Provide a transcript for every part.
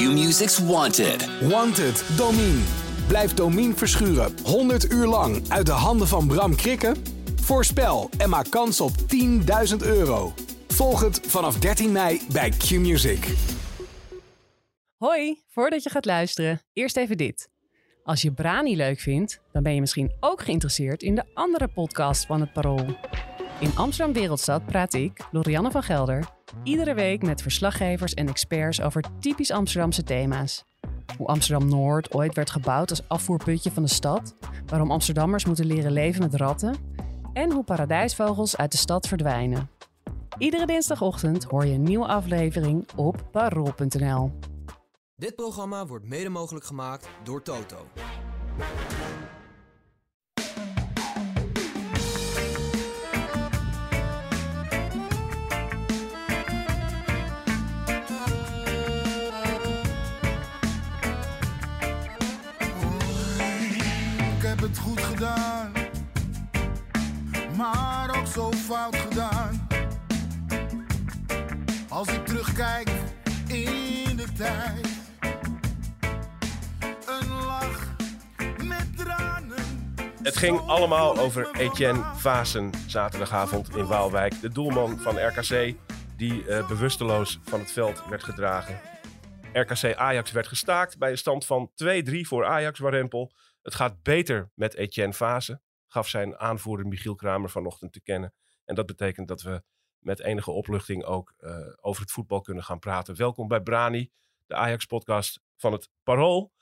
Q-Music's Wanted. Wanted, Domine. Blijf Domine verschuren 100 uur lang uit de handen van Bram Krikken? Voorspel en maak kans op 10.000 euro. Volg het vanaf 13 mei bij Q-Music. Hoi, voordat je gaat luisteren, eerst even dit. Als je Brani leuk vindt, dan ben je misschien ook geïnteresseerd in de andere podcast van het Parool. In Amsterdam Wereldstad praat ik, Lorianne van Gelder, iedere week met verslaggevers en experts over typisch Amsterdamse thema's. Hoe Amsterdam Noord ooit werd gebouwd als afvoerputje van de stad, waarom Amsterdammers moeten leren leven met ratten en hoe paradijsvogels uit de stad verdwijnen. Iedere dinsdagochtend hoor je een nieuwe aflevering op parool.nl. Dit programma wordt mede mogelijk gemaakt door Toto. Het goed gedaan, maar ook zo fout gedaan. Als ik terugkijk in de tijd, een lach met tranen. Het ging allemaal over Etienne Vazen zaterdagavond in Waalwijk. De doelman van RKC die eh, bewusteloos van het veld werd gedragen. RKC Ajax werd gestaakt bij een stand van 2-3 voor Ajax Warempel. Het gaat beter met Etienne Vazen, gaf zijn aanvoerder Michiel Kramer vanochtend te kennen. En dat betekent dat we met enige opluchting ook eh, over het voetbal kunnen gaan praten. Welkom bij Brani, de Ajax-podcast van het Parool.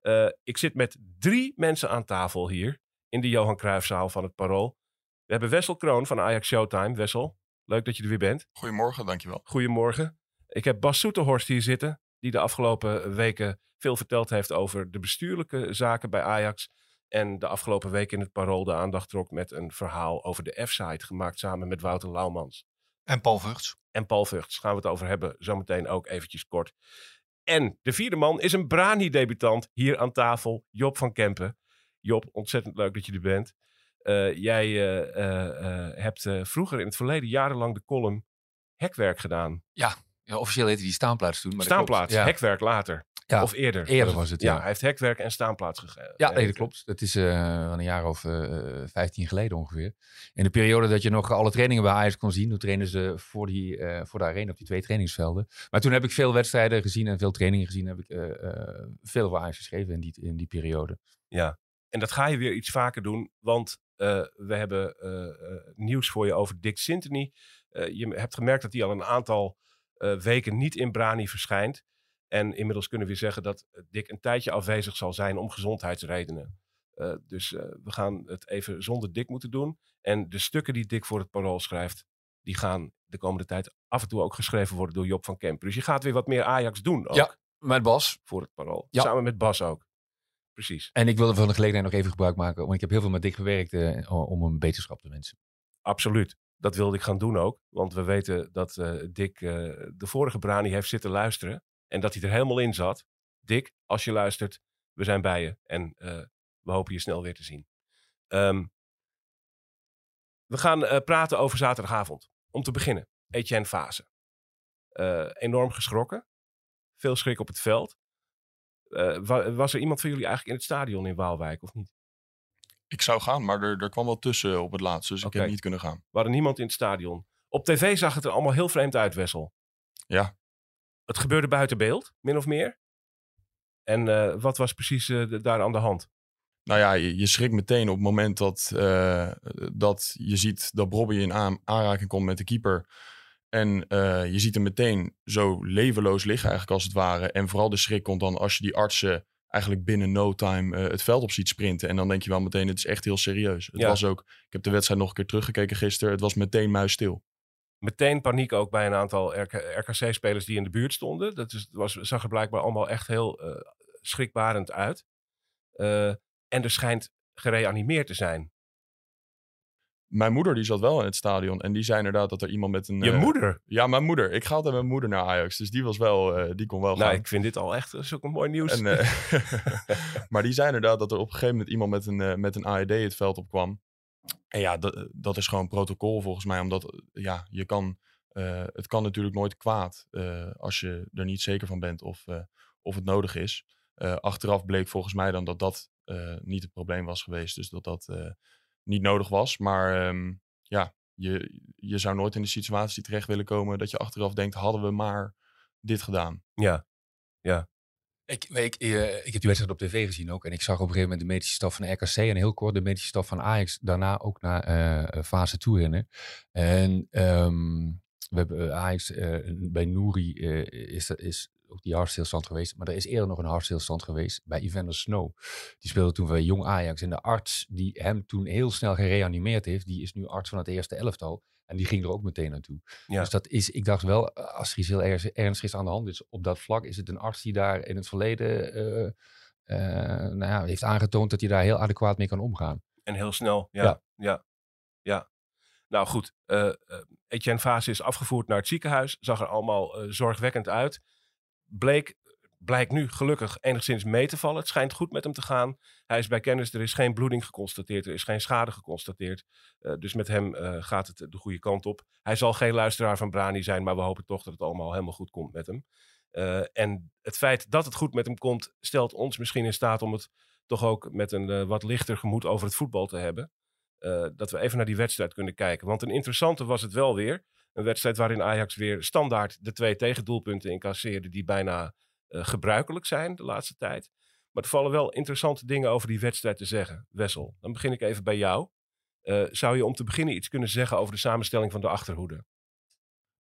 Eh, ik zit met drie mensen aan tafel hier in de Johan Cruijffzaal van het Parool. We hebben Wessel Kroon van Ajax Showtime. Wessel, leuk dat je er weer bent. Goedemorgen, dankjewel. Goedemorgen. Ik heb Bas Soeterhorst hier zitten, die de afgelopen weken veel verteld heeft over de bestuurlijke zaken bij Ajax. En de afgelopen week in het Parool de aandacht trok met een verhaal over de F-site, gemaakt samen met Wouter Laumans. En Paul Vugts. En Paul Vugts, gaan we het over hebben, zometeen ook eventjes kort. En de vierde man is een Brani-debutant hier aan tafel, Job van Kempen. Job, ontzettend leuk dat je er bent. Eh, jij eh, eh, hebt vroeger in het verleden jarenlang de column Hekwerk gedaan. Ja, ja officieel heette die staanplaats toen. Maar Staanplaats. Ja. Hekwerk later. Ja, Of eerder. eerder was het, ja. hij heeft hekwerk en staanplaats gegeven. Ja, nee, dat klopt. Dat is eh, een jaar of eh 15 geleden ongeveer. In de periode dat je nog alle trainingen bij Ajax kon zien. Toen trainen ze voor, die, eh, voor de arena op die twee trainingsvelden. Maar toen heb ik veel wedstrijden gezien en veel trainingen gezien. Heb ik veel over Ajax geschreven in die, in die periode. Ja, en dat ga je weer iets vaker doen, want we hebben nieuws voor je over Dick Sintony. Je hebt gemerkt dat hij al een aantal weken niet in Brani verschijnt. En inmiddels kunnen we zeggen dat Dick een tijdje afwezig zal zijn om gezondheidsredenen. Eh, dus eh, we gaan het even zonder Dick moeten doen. En de stukken die Dick voor het Parool schrijft, die gaan de komende tijd af en toe ook geschreven worden door Job van Kempen. Dus je gaat weer wat meer Ajax doen ook Ja, met Bas. voor het Parool. Ja. Samen met Bas ook. Precies. En ik wilde van de gelegenheid nog even gebruik maken. Want ik heb heel veel met Dick gewerkt eh, om een beterschap te wensen. Absoluut. Dat wilde ik gaan doen ook. Want we weten dat eh, Dick eh, de vorige Brani heeft zitten luisteren. En dat hij er helemaal in zat. Dick, als je luistert, we zijn bij je. En eh, we hopen je snel weer te zien. Ehm, we gaan praten over zaterdagavond. Om te beginnen, Etienne Fase. Enorm geschrokken. Veel schrik op het veld. Wa- was er iemand van jullie eigenlijk in het stadion in Waalwijk of niet? Ik zou gaan, maar er, er kwam wel tussen op het laatst, dus ik heb niet kunnen gaan. We hadden niemand in het stadion. Op tv zag het er allemaal heel vreemd uit, Wessel. Ja. Het gebeurde buiten beeld, min of meer. En eh, wat was precies eh, daar aan de hand? Nou ja, je, je schrikt meteen op het moment dat, eh, dat je ziet dat Bobby in aan- aanraking komt met de keeper. En je ziet hem meteen zo levenloos liggen eigenlijk als het ware. En vooral de schrik komt dan als je die artsen eigenlijk binnen no time eh, het veld op ziet sprinten. En dan denk je wel meteen, het is echt heel serieus. Het Ja. was ook, ik heb de wedstrijd nog een keer teruggekeken gisteren. Het was meteen muisstil. Meteen paniek ook bij een aantal RK RKC-spelers die in de buurt stonden. Dat is, was, zag er blijkbaar allemaal echt heel eh, schrikbarend uit. Eh, en er schijnt gereanimeerd te zijn. Mijn moeder die zat wel in het stadion. En die zei inderdaad dat er iemand met een... Je eh, moeder? Ja, mijn moeder. Ik ga altijd met mijn moeder naar Ajax. Dus die was wel, eh, die kon wel Nou, gaan. ik vind dit al echt ook een mooi nieuws. En, eh, maar die zei inderdaad dat er op een gegeven moment iemand met een, eh, met een AED het veld op kwam. En ja, dat, dat is gewoon protocol volgens mij. Omdat eh, ja, je kan, eh, het kan natuurlijk nooit kwaad eh, als je er niet zeker van bent of, eh, of het nodig is. Eh, achteraf bleek volgens mij dan dat dat eh, niet het probleem was geweest. Dus dat dat eh, niet nodig was. Maar ehm, ja, je, je zou nooit in de situatie terecht willen komen dat je achteraf denkt, hadden we maar dit gedaan. Ja, Ik, ik, eh, ik heb die wedstrijd op tv gezien ook. En ik zag op een gegeven moment de medische staf van de RKC en heel kort de medische staf van Ajax. Daarna ook naar eh, fase toe rennen. En ehm, we hebben eh, Ajax eh, bij Nouri eh, is, er- is ook die hartstilstand geweest. Maar er is eerder nog een hartstilstand geweest bij Evander Snow. Die speelde toen bij Jong Ajax. En de arts die hem toen heel snel gereanimeerd heeft, die is nu arts van het eerste elftal. En die ging er ook meteen naartoe. Ja. Dus dat is, ik dacht wel, eh, als er iets heel erg, ernstigs aan de hand is op dat vlak, is het een arts die daar in het verleden eh, eh, nou ja, heeft aangetoond dat hij daar heel adequaat mee kan omgaan. en heel snel. Ja, Ja. ja, ja. Nou goed, eh, Etienne Vaas is afgevoerd naar het ziekenhuis. Zag er allemaal zorgwekkend uit. Bleek, blijkt nu gelukkig enigszins mee te vallen. Het schijnt goed met hem te gaan. Hij is bij kennis, er is geen bloeding geconstateerd. Er is geen schade geconstateerd. Eh, dus met hem eh, gaat het de goede kant op. Hij zal geen luisteraar van Brani zijn, maar we hopen toch dat het allemaal helemaal goed komt met hem. Eh, en het feit dat het goed met hem komt, stelt ons misschien in staat om het toch ook met een wat lichter gemoed over het voetbal te hebben. Dat we even naar die wedstrijd kunnen kijken. Want een interessante was het wel weer. Een wedstrijd waarin Ajax weer standaard de twee tegendoelpunten incasseerde die bijna eh, gebruikelijk zijn de laatste tijd. Maar er vallen wel interessante dingen over die wedstrijd te zeggen. Wessel, dan begin ik even bij jou. Eh, zou je om te beginnen iets kunnen zeggen over de samenstelling van de achterhoede?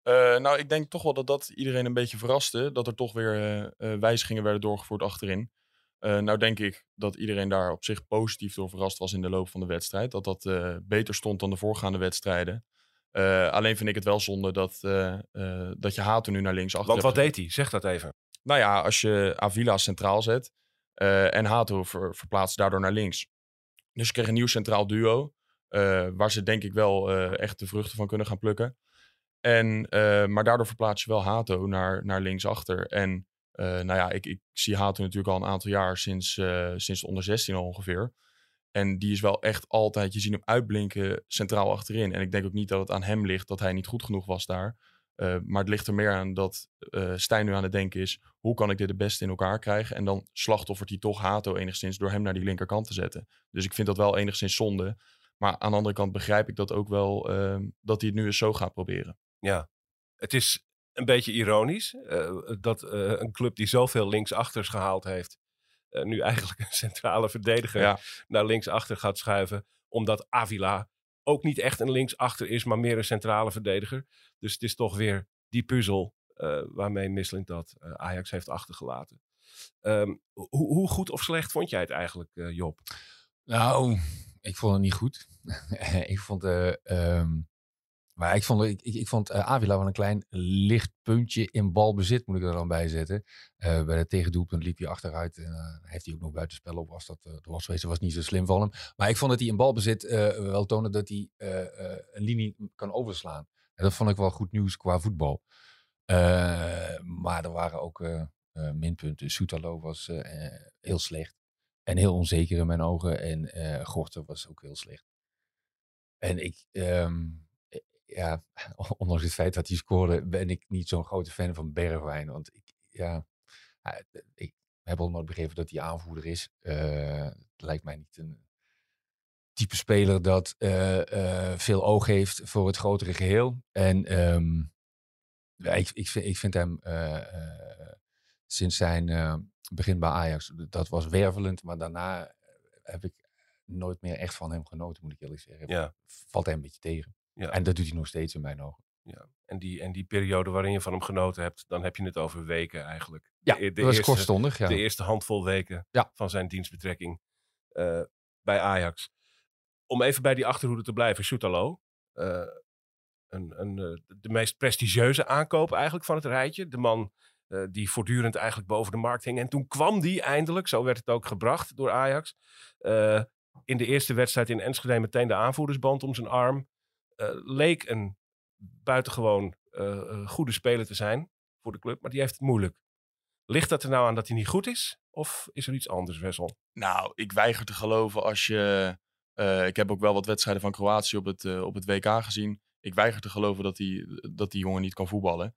Eh, nou, ik denk toch wel dat dat iedereen een beetje verraste. Dat er toch weer wijzigingen werden doorgevoerd achterin. Nou denk ik dat iedereen daar op zich positief door verrast was in de loop van de wedstrijd. Dat dat beter stond dan de voorgaande wedstrijden. Eh, alleen vind ik het wel zonde dat, eh, eh, dat je Hato nu naar links achter Want wat hebt deed hij? Zeg dat even. nou ja, als je Avila centraal zet en Hato ver, verplaatst daardoor naar links. Dus je kreeg een nieuw centraal duo. waar ze denk ik wel echt de vruchten van kunnen gaan plukken. En, maar daardoor verplaats je wel Hato naar, naar linksachter. En nou ja, ik, ik zie Hato natuurlijk al een aantal jaar sinds, sinds de onder 16 al ongeveer. En die is wel echt altijd, je ziet hem uitblinken centraal achterin. En ik denk ook niet dat het aan hem ligt dat hij niet goed genoeg was daar. Uh, maar het ligt er meer aan dat uh, Stijn nu aan het denken is: hoe kan ik dit het beste in elkaar krijgen? En dan slachtoffert hij toch Hato enigszins door hem naar die linkerkant te zetten. Dus ik vind dat wel enigszins zonde. Maar aan de andere kant begrijp ik dat ook wel uh, dat hij het nu eens zo gaat proberen. Ja, het is een beetje ironisch uh, dat een club die zoveel linksachters gehaald heeft, nu eigenlijk een centrale verdediger ja. naar linksachter gaat schuiven, omdat Avila ook niet echt een linksachter is, maar meer een centrale verdediger. Dus het is toch weer die puzzel uh, waarmee Misselink dat uh, Ajax heeft achtergelaten. Um, hoe, hoe, goed of slecht vond jij het eigenlijk, uh, Job? Nou, ik vond het niet goed. ik vond, um, maar ik vond, ik, ik vond Avila wel een klein licht puntje in balbezit, moet ik er dan bij zetten. bij het tegendoelpunt liep hij achteruit en heeft hij ook nog buitenspel op. Was dat, dat was, was niet zo slim van hem. Maar ik vond dat hij in balbezit wel toonde dat hij een linie kan overslaan. En dat vond ik wel goed nieuws qua voetbal. Maar er waren ook minpunten. Soetalo was heel slecht. En heel onzeker in mijn ogen. En Gorter was ook heel slecht. En ik, um, ja, ondanks het feit dat hij scoorde, ben ik niet zo'n grote fan van Bergwijn. Want ik, ja, ik heb al nooit begrepen dat hij aanvoerder is. het lijkt mij niet een type speler dat veel oog heeft voor het grotere geheel. En um, ja, ik, ik, vind, ik vind hem sinds zijn begin bij Ajax, dat was wervelend. Maar daarna heb ik nooit meer echt van hem genoten, moet ik eerlijk zeggen. Ja. Valt hij een beetje tegen. Ja. En dat doet hij nog steeds in mijn ogen. Ja. En, die, en die periode waarin je van hem genoten hebt, dan heb je het over weken eigenlijk. Ja, de, de dat was eerste, kortstondig. Ja. De eerste handvol weken ja. van zijn dienstbetrekking bij Ajax. Om even bij die achterhoede te blijven, Soetalo. Een, een, de meest prestigieuze aankoop eigenlijk van het rijtje. De man uh, die voortdurend eigenlijk boven de markt hing. En toen kwam die eindelijk, zo werd het ook gebracht door Ajax. In de eerste wedstrijd in Enschede meteen de aanvoerdersband om zijn arm. Uh, leek een buitengewoon goede speler te zijn voor de club, maar die heeft het moeilijk. Ligt dat er nou aan dat hij niet goed is? Of is er iets anders, Wessel? Nou, ik weiger te geloven als je... ik heb ook wel wat wedstrijden van Kroatië op het, op het WK gezien ik weiger te geloven dat die, dat die jongen niet kan voetballen.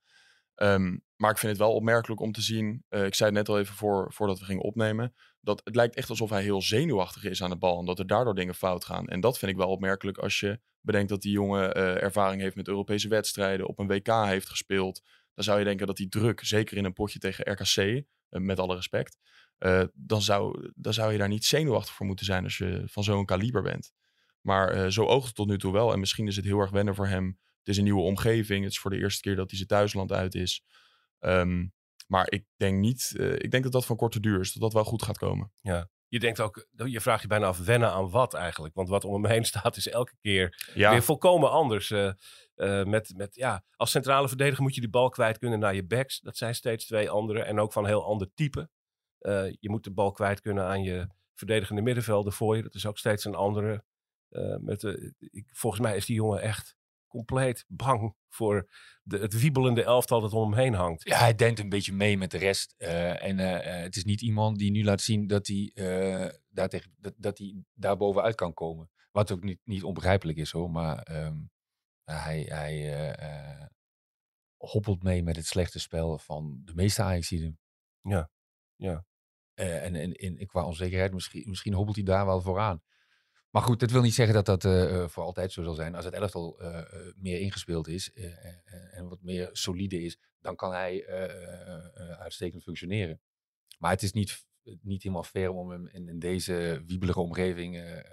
Ehm, maar ik vind het wel opmerkelijk om te zien. eh, ik zei het net al even voor, voordat we gingen opnemen. Dat het lijkt echt alsof hij heel zenuwachtig is aan de bal. En dat er daardoor dingen fout gaan. En dat vind ik wel opmerkelijk als je bedenkt dat die jongen eh, ervaring heeft met Europese wedstrijden. Op een WK heeft gespeeld. Dan zou je denken dat die druk, zeker in een potje tegen RKC, eh, met alle respect. eh, dan, zou, dan zou je daar niet zenuwachtig voor moeten zijn als je van zo'n kaliber bent. Maar zo oogt het tot nu toe wel. En misschien is het heel erg wennen voor hem. Het is een nieuwe omgeving. Het is voor de eerste keer dat hij zijn thuisland uit is. Ehm, maar ik denk niet. eh, ik denk dat dat van korte duur is. Dat dat wel goed gaat komen. Je denkt ook, je vraagt je bijna af, wennen aan wat eigenlijk? Want wat om hem heen staat is elke keer Ja, weer volkomen anders. eh, eh, met, met, ja, als centrale verdediger moet je die bal kwijt kunnen naar je backs. Dat zijn steeds twee andere en ook van heel ander type. Je moet de bal kwijt kunnen aan je verdedigende middenvelder voor je. Dat is ook steeds een andere. Met, de- ik, volgens mij is die jongen echt compleet bang voor de, het wiebelende elftal dat om hem heen hangt. Ja, hij denkt een beetje mee met de rest. eh, en eh, eh, het is niet iemand die nu laat zien dat hij, daar, tegen, dat, dat hij daar bovenuit kan komen. Wat ook niet, niet onbegrijpelijk is hoor. Maar ehm, hij, hij hoppelt mee met het slechte spel van de meeste Ajaxiden. Ja, ja. En en in, qua onzekerheid, misschien, misschien hobbelt hij daar wel vooraan. Maar goed, dat wil niet zeggen dat dat eh, eh, voor altijd zo zal zijn. Als het elftal eh, meer ingespeeld is en wat meer solide is, dan kan hij eh, eh, eh, uitstekend functioneren. Maar het is niet, niet helemaal fair om hem in, in deze wiebelige omgeving eh, eh,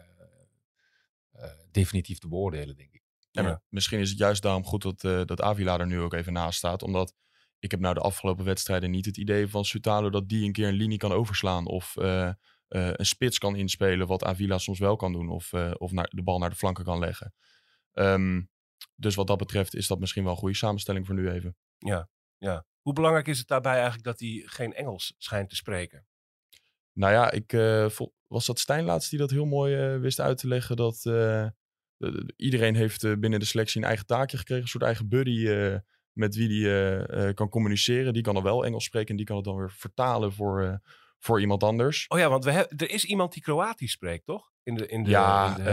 eh, definitief te beoordelen, denk ik. Ja. misschien is het juist daarom goed dat, eh dat Avila er nu ook even naast staat. Omdat ik heb nou de afgelopen wedstrijden niet het idee van Sutalo dat die een keer een linie kan overslaan. Of eh, een spits kan inspelen, wat Avila soms wel kan doen. Of, eh, of naar, de bal naar de flanken kan leggen. Ehm, dus wat dat betreft is dat misschien wel een goede samenstelling voor nu even. Ja. Hoe belangrijk is het daarbij eigenlijk dat hij geen Engels schijnt te spreken? Nou ja, ik, vol- was dat Stijn laatst die dat heel mooi wist uit te leggen. Dat de- de- iedereen heeft binnen de selectie een eigen taakje gekregen. Een soort eigen buddy met wie die kan communiceren. Die kan dan wel Engels spreken en die kan het dan weer vertalen voor, voor iemand anders. Oh ja, want we hebben er is iemand die Kroatisch spreekt, toch? In de, in de, ja, in de-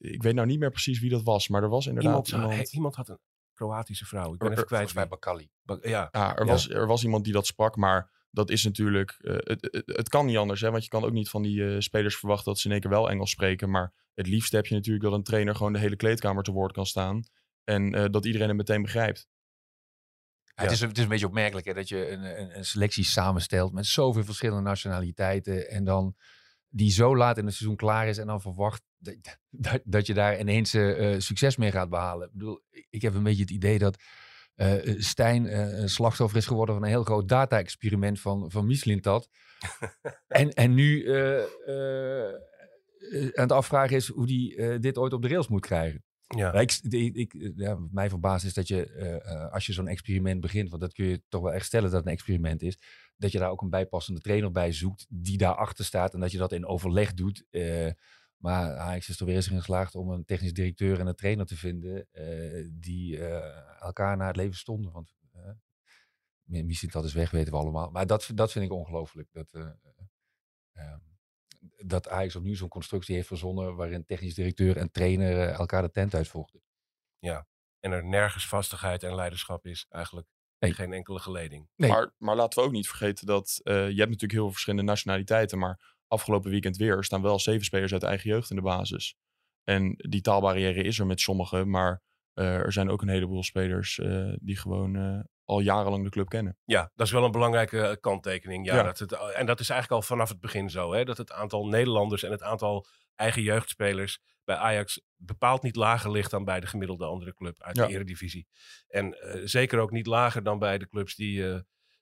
eh, ik weet nou niet meer precies wie dat was. Maar er was inderdaad iemand, iemand... hey, iemand had een Kroatische vrouw. Ik ben Er- even kwijt. Wie. Bakali. Ba- Ja, Ja, er, Ja. Was, er was iemand die dat sprak, maar dat is natuurlijk... eh, het, het, het kan niet anders, hè, want je kan ook niet van die eh, spelers verwachten dat ze in één keer wel Engels spreken. Maar het liefst heb je natuurlijk dat een trainer gewoon de hele kleedkamer te woord kan staan. En dat iedereen het meteen begrijpt. Ja, Het, is, het is een beetje opmerkelijk hè, dat je een, een, een selectie samenstelt met zoveel verschillende nationaliteiten. En dan die zo laat in het seizoen klaar is en dan verwacht dat, dat, dat je daar ineens eh, eh, succes mee gaat behalen. Ik bedoel, ik heb een beetje het idee dat eh, Stijn een slachtoffer is geworden van een heel groot data-experiment van, van Mislintat. en, en nu aan het afvragen is hoe die eh, dit ooit op de rails moet krijgen. Ja. Ik, ik, ik- ja, wat mij is dat je, eh, eh, als je zo'n experiment begint, want dat kun je toch wel echt stellen dat het een experiment is, dat je daar ook een bijpassende trainer bij zoekt die daarachter staat en dat je dat in overleg doet. Eh, maar Ajax is er weer eens in geslaagd om een technisch directeur en een trainer te vinden eh, die eh, elkaar naar het leven stonden. Want misschien dat is weg, weten we allemaal. Maar dat, dat vind ik ongelooflijk. Dat, eh, eh, dat Ajax opnieuw zo'n constructie heeft verzonnen waarin technisch directeur en trainer eh, elkaar de tent uitvochten. En er nergens vastigheid en leiderschap is eigenlijk. Nee. Geen enkele geleding. Nee. Maar, maar laten we ook niet vergeten dat eh, je hebt natuurlijk heel veel verschillende nationaliteiten. Maar afgelopen weekend weer staan wel zeven spelers uit eigen jeugd in de basis. En die taalbarrière is er met sommigen. Maar er zijn ook een heleboel spelers eh, die gewoon eh, al jarenlang de club kennen. Ja, dat is wel een belangrijke eh, kanttekening. Ja, Ja. Dat het, en dat is eigenlijk al vanaf het begin zo. Hè? Dat het aantal Nederlanders en het aantal eigen jeugdspelers bij Ajax bepaald niet lager ligt dan bij de gemiddelde andere club uit Ja. de Eredivisie. En eh, zeker ook niet lager dan bij de clubs die eh,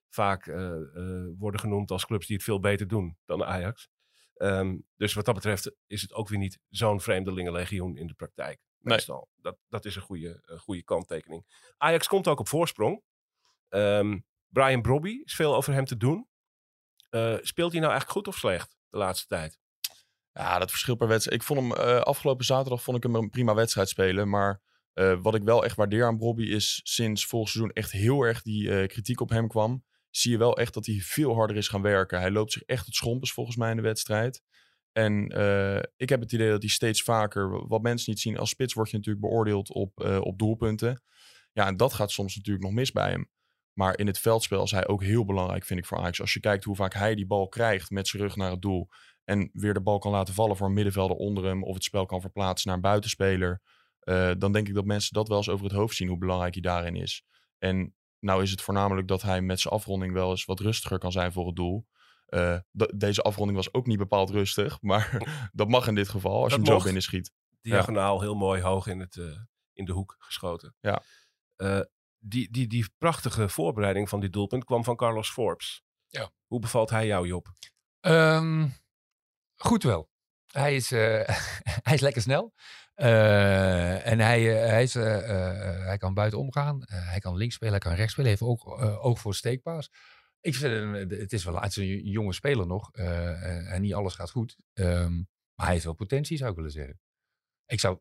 vaak eh, eh, worden genoemd als clubs die het veel beter doen dan Ajax. Ehm, dus wat dat betreft is het ook weer niet zo'n vreemdelingenlegioen in de praktijk. Nee. Meestal. Dat, dat is een goede, een goede kanttekening. Ajax komt ook op voorsprong. Ehm, Brian Brobby is veel over hem te doen. Eh, speelt hij nou eigenlijk goed of slecht de laatste tijd? Ja, dat verschil per wedstrijd. Ik vond hem eh, afgelopen zaterdag vond ik hem een prima wedstrijd spelen. Maar eh, wat ik wel echt waardeer aan Bobby is sinds vorig seizoen echt heel erg die kritiek op hem kwam. Zie je wel echt dat hij veel harder is gaan werken. Hij loopt zich echt het schompers volgens mij in de wedstrijd. En eh, ik heb het idee dat hij steeds vaker, wat mensen niet zien, als spits word je natuurlijk beoordeeld op, eh, op doelpunten. Ja, en dat gaat soms natuurlijk nog mis bij hem. Maar in het veldspel is hij ook heel belangrijk, vind ik, voor Ajax. Als je kijkt hoe vaak hij die bal krijgt met zijn rug naar het doel. En weer de bal kan laten vallen voor een middenvelder onder hem. Of het spel kan verplaatsen naar een buitenspeler. eh, dan denk ik dat mensen dat wel eens over het hoofd zien, hoe belangrijk hij daarin is. En nou is het voornamelijk dat hij met zijn afronding wel eens wat rustiger kan zijn voor het doel. Eh, de- deze afronding was ook niet bepaald rustig. Maar dat mag in dit geval, als Dat je hem zo binnen schiet. Diagonaal heel mooi hoog in, het, eh, in de hoek geschoten. Ja. Eh, die, die, die prachtige voorbereiding van dit doelpunt kwam van Carlos Forbes. Ja. Hoe bevalt hij jou, Job? Ehm, goed wel. Hij is, eh, hij is lekker snel. Eh, en hij, hij, is, eh, eh, hij kan buiten omgaan. Eh, hij kan links spelen, hij kan rechts spelen. Hij heeft ook eh, oog voor steekpaas. Ik vind eh, het is wel het is een jonge speler nog. eh, en- en niet alles gaat goed. Ehm, maar hij heeft wel potentie, zou ik willen zeggen. Ik zou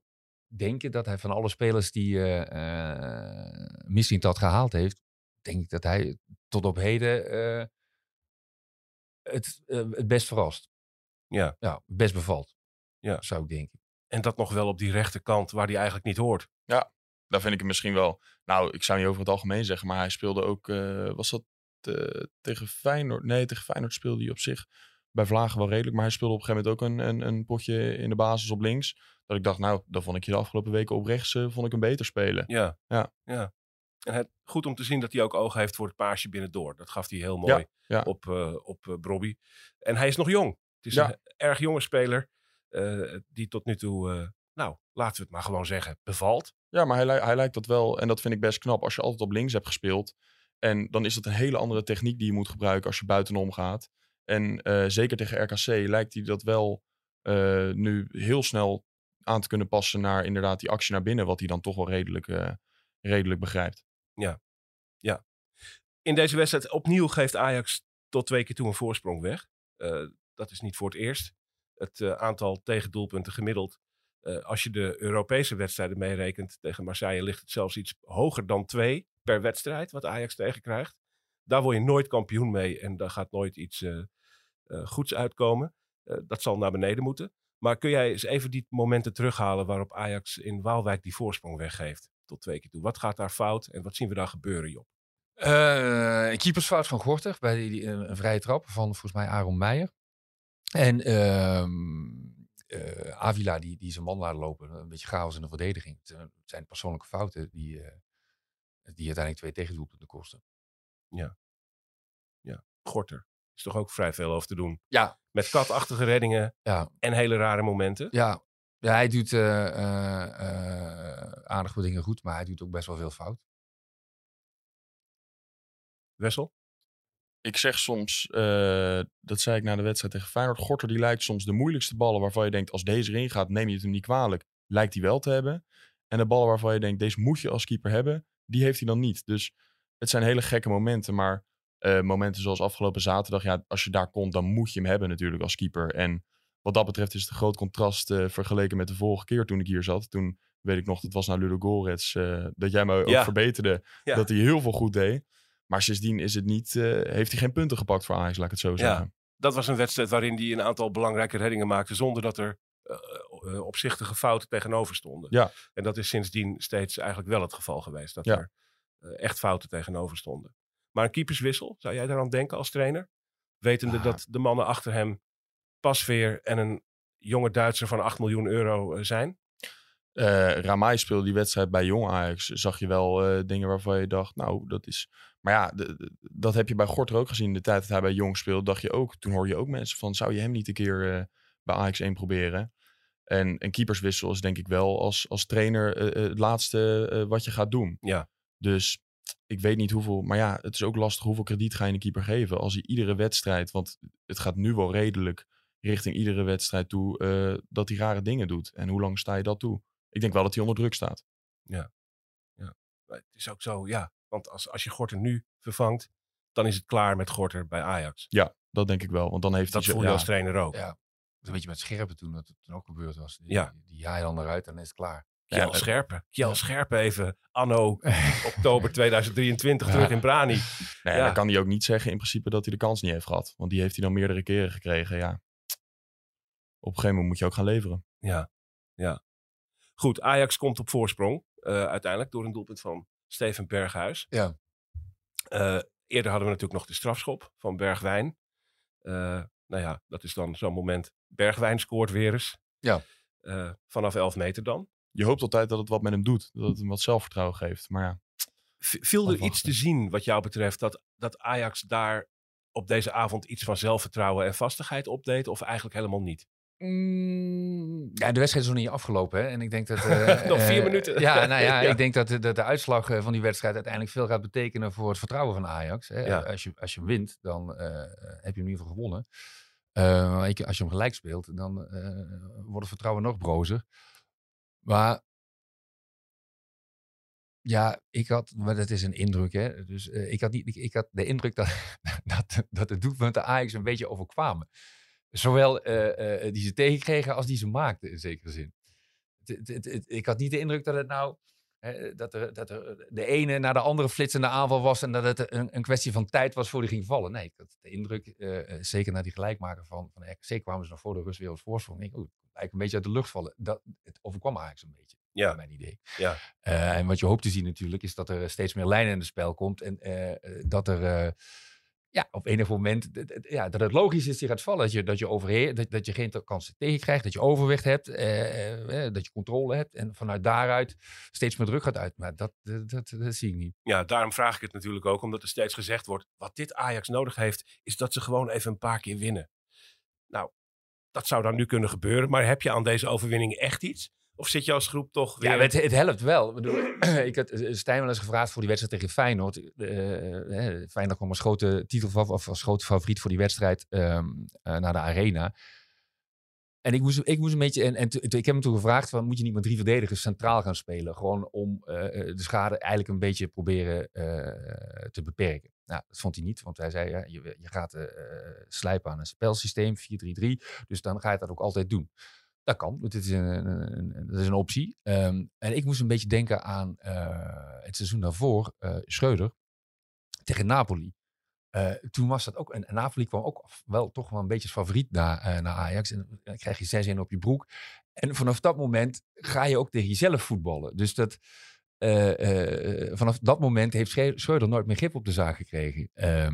denken dat hij van alle spelers die eh uh, misschien dat gehaald heeft, denk ik dat hij tot op heden eh, het, eh, het best verrast. Ja. Ja, het best bevalt. Ja. Zou ik denken. En dat nog wel op die rechterkant waar hij eigenlijk niet hoort. Daar vind ik hem misschien wel. Nou, ik zou niet over het algemeen zeggen, maar hij speelde ook. eh, was dat eh, tegen Feyenoord? Nee, tegen Feyenoord speelde hij op zich bij Vlagen wel redelijk. Maar hij speelde op een gegeven moment ook een, een, een potje in de basis op links. Dat ik dacht, nou, dan vond ik je de afgelopen weken op rechts eh, vond ik hem beter spelen. Ja. Ja. ja. En het, goed om te zien dat hij ook oog heeft voor het paasje binnendoor. Dat gaf hij heel mooi ja. op, eh op eh, Brobby. En hij is nog jong. Het is Ja. een erg jonge speler. die tot nu toe, nou, laten we het maar gewoon zeggen, bevalt. Ja, maar hij, hij lijkt dat wel. En dat vind ik best knap. Als je altijd op links hebt gespeeld. En dan is dat een hele andere techniek die je moet gebruiken als je buitenom gaat. En eh, zeker tegen RKC lijkt hij dat wel eh, nu heel snel aan te kunnen passen naar inderdaad die actie naar binnen. Wat hij dan toch wel redelijk, eh, redelijk begrijpt. In deze wedstrijd opnieuw geeft Ajax tot twee keer toe een voorsprong weg. Dat is niet voor het eerst. Het aantal tegendoelpunten gemiddeld. als je de Europese wedstrijden meerekent tegen Marseille, ligt het zelfs iets hoger dan twee per wedstrijd wat Ajax tegenkrijgt. Daar word je nooit kampioen mee en daar gaat nooit iets eh, goeds uitkomen. Eh, dat zal naar beneden moeten. Maar kun jij eens even die momenten terughalen waarop Ajax in Waalwijk die voorsprong weggeeft tot twee keer toe? Wat gaat daar fout en wat zien we daar gebeuren, Job? Een keepersfout van Gorter bij die, een, vrije trap van volgens mij Aaron Meijer. En ehm, eh, Avila die, die zijn man laat lopen. Een beetje chaos in de verdediging. Het, zijn persoonlijke fouten die, die uiteindelijk twee tegendoelpunten kosten. Gorter. Is toch ook vrij veel over te doen. Ja, Met katachtige reddingen ja, en hele rare momenten. ja. ja hij doet eh, eh, eh, aardig wat dingen goed, maar hij doet ook best wel veel fout. Wessel? Ik zeg soms, eh, dat zei ik na de wedstrijd tegen Feyenoord. Gorter die lijkt soms de moeilijkste ballen waarvan je denkt, als deze erin gaat, neem je het hem niet kwalijk. Lijkt hij wel te hebben. En de ballen waarvan je denkt, deze moet je als keeper hebben, die heeft hij dan niet. Dus het zijn hele gekke momenten. Maar eh, momenten zoals afgelopen zaterdag, ja, als je daar komt, dan moet je hem hebben natuurlijk als keeper. En wat dat betreft is het een groot contrast eh, vergeleken met de vorige keer toen ik hier zat. Toen weet ik nog, dat was naar Ludo Gorets, eh, dat jij me ook Ja. verbeterde. Ja. Dat hij heel veel goed deed. Maar sindsdien is het niet, heeft hij geen punten gepakt voor Ajax, laat ik het zo zeggen. Dat was een wedstrijd waarin hij een aantal belangrijke reddingen maakte. zonder dat er eh, eh, opzichtige fouten tegenover stonden. Ja. En dat is sindsdien steeds eigenlijk wel het geval geweest. Dat Ja. er eh, echt fouten tegenover stonden. Maar een keeperswissel, zou jij daaraan denken als trainer? Wetende Ja. dat de mannen achter hem Pasveer en een jonge Duitser van 8 miljoen euro zijn? Eh Ramai speelde die wedstrijd bij Jong Ajax. Zag je wel dingen waarvan je dacht, nou, dat is... Maar ja, de- de- dat heb je bij Gorter ook gezien. De tijd dat hij bij Jong speelde, dacht je ook... Toen hoorde je ook mensen van, zou je hem niet een keer bij Ajax 1 proberen? En een keeperswissel is denk ik wel als, als trainer eh, eh, het laatste eh, wat je gaat doen. Ja. Dus ik weet niet hoeveel... Maar ja, het is ook lastig hoeveel krediet ga je een keeper geven. Als hij iedere wedstrijd... Want het gaat nu wel redelijk richting iedere wedstrijd toe... eh, dat hij rare dingen doet. En hoe lang sta je dat toe? Ik denk wel dat hij onder druk staat. Maar het is ook zo, ja. Want als, als je Gorter nu vervangt, dan is het klaar met Gorter bij Ajax. Ja, dat denk ik wel. Want dan heeft Dat hij... zo- voel je ja, als trainer ook. Ja. Een beetje met scherpen toen dat het toen ook gebeurd was. Die, Ja. die, je dan eruit en is het klaar. Kjell Ja, eh, Scherpen. Kjell Scherpen even anno oktober 2023 terug in Brani. Nee, dan kan hij ook niet zeggen in principe dat hij de kans niet heeft gehad. Want die heeft hij dan meerdere keren gekregen. Ja. Op een gegeven moment moet je ook gaan leveren. Ja, ja. Goed, Ajax komt op voorsprong. eh, uiteindelijk door een doelpunt van Steven Berghuis. Ja. Eh, eerder hadden we natuurlijk nog de strafschop van Bergwijn. Eh, nou ja, dat is dan zo'n moment. Bergwijn scoort weer eens. Ja. Eh, vanaf 11 meter dan. Je hoopt altijd dat het wat met hem doet. Dat het hem wat zelfvertrouwen geeft. Maar ja, V- viel er iets te zien wat jou betreft dat, dat Ajax daar op deze avond iets van zelfvertrouwen en vastigheid opdeed? Of eigenlijk helemaal niet? Mm, ja, de wedstrijd is nog niet afgelopen. Hè? En ik denk dat. eh, Nog vier eh, minuten. Ja, nou ja, Ja. ik denk dat, de- dat de uitslag van die wedstrijd uiteindelijk veel gaat betekenen voor het vertrouwen van Ajax. Hè? Ja. Als, je, als je wint, dan eh, heb je hem in ieder geval gewonnen. Ik- als je hem gelijk speelt, dan eh, wordt het vertrouwen nog brozer. Maar. Ja, ik had, maar dat is een indruk, hè. Dus eh, ik, had niet, ik, had de indruk dat, dat, dat de doelpunten Ajax een beetje overkwamen. Zowel die ze tegenkregen als die ze maakten, in zekere zin. Ik had niet de indruk dat het nou. Hè, dat, er, dat er de ene naar de andere flitsende aanval was. en dat het een, een kwestie van tijd was voor die ging vallen. Nee, ik had de indruk, eh, eh, zeker na die gelijkmaker van, van RKC. kwamen ze nog voor de rust weer op voorsprong. Ik denk, lijkt een beetje uit de lucht vallen. Dat, het overkwam Ajax een beetje. Ja. mijn idee. Ja. Eh, en wat je hoopt te zien natuurlijk, is dat er steeds meer lijnen in het spel komt. En eh, eh, dat er. Ja, op enig moment ja, dat het logisch is die gaat vallen. Dat je, dat je, overheer, dat, dat je geen kansen tegenkrijgt, dat je overwicht hebt, eh, eh, eh, dat je controle hebt. En vanuit daaruit steeds meer druk gaat uit. Maar dat, dat, dat, dat zie ik niet. Ja, daarom vraag ik het natuurlijk ook, omdat er steeds gezegd wordt: wat dit Ajax nodig heeft, is dat ze gewoon even een paar keer winnen. Nou, dat zou dan nu kunnen gebeuren, maar heb je aan deze overwinning echt iets? Of zit je als groep toch weer... Ja, het, het helpt wel. Ik, bedoel, ik had eh, Stijn wel eens gevraagd voor die wedstrijd tegen Feyenoord. Eh, Feyenoord kwam als grote titel of als grote favoriet voor die wedstrijd ehm, eh, naar de arena. En ik moest, ik moest een beetje. En, ik heb hem toen gevraagd: van, moet je niet met drie verdedigers centraal gaan spelen? Gewoon om de schade eigenlijk een beetje proberen te beperken. Nou, dat vond hij niet, want hij zei: ja, je, je gaat slijpen aan een spelsysteem, 4-3-3. Dus dan ga je dat ook altijd doen. Dat kan, dat is een, dat is een optie. Ehm, en ik moest een beetje denken aan eh, het seizoen daarvoor, eh Schreuder tegen Napoli. Eh, toen was dat ook, en Napoli kwam ook wel toch wel een beetje als favoriet naar, naar Ajax. En dan krijg je 6-1 op je broek. En vanaf dat moment ga je ook tegen jezelf voetballen. Dus dat, vanaf dat moment heeft Schre- Schreuder nooit meer grip op de zaak gekregen. Ehm,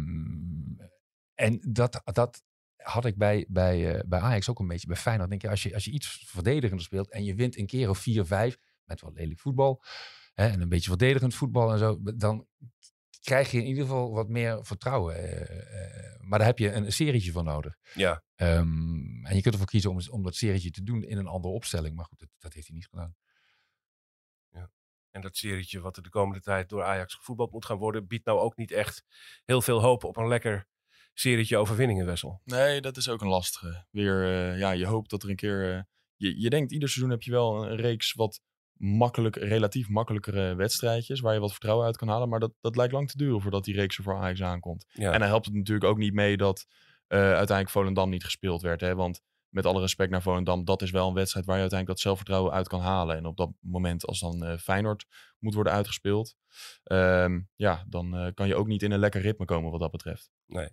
en dat, dat had ik bij, bij, eh, bij Ajax ook een beetje. Bij Feyenoord denk je, als je, als je iets verdedigender speelt en je wint een keer of 4-5 met wel lelijk voetbal hè, en een beetje verdedigend voetbal en zo, dan krijg je in ieder geval wat meer vertrouwen. eh, eh, maar daar heb je een, een serietje voor nodig. Ja, Ehm, en je kunt ervoor kiezen om, om dat serietje te doen in een andere opstelling. Maar goed, dat, dat heeft hij niet gedaan. en dat serietje wat er de komende tijd door Ajax gevoetbald moet gaan worden, biedt nou ook niet echt heel veel hoop op een lekker serietje overwinningen, Wessel. Nee, dat is ook een lastige. Weer, eh, ja, je hoopt dat er een keer... eh, je, je denkt, ieder seizoen heb je wel een reeks wat makkelijk, relatief makkelijkere wedstrijdjes... waar je wat vertrouwen uit kan halen. Maar dat, dat lijkt lang te duren voordat die reeks er voor Ajax aankomt. Ja. En dan helpt het natuurlijk ook niet mee dat eh, uiteindelijk Volendam niet gespeeld werd. Hè? Want met alle respect naar Volendam, dat is wel een wedstrijd waar je uiteindelijk dat zelfvertrouwen uit kan halen. En op dat moment, als dan Feyenoord moet worden uitgespeeld, ehm, ja, dan kan je ook niet in een lekker ritme komen wat dat betreft. Nee,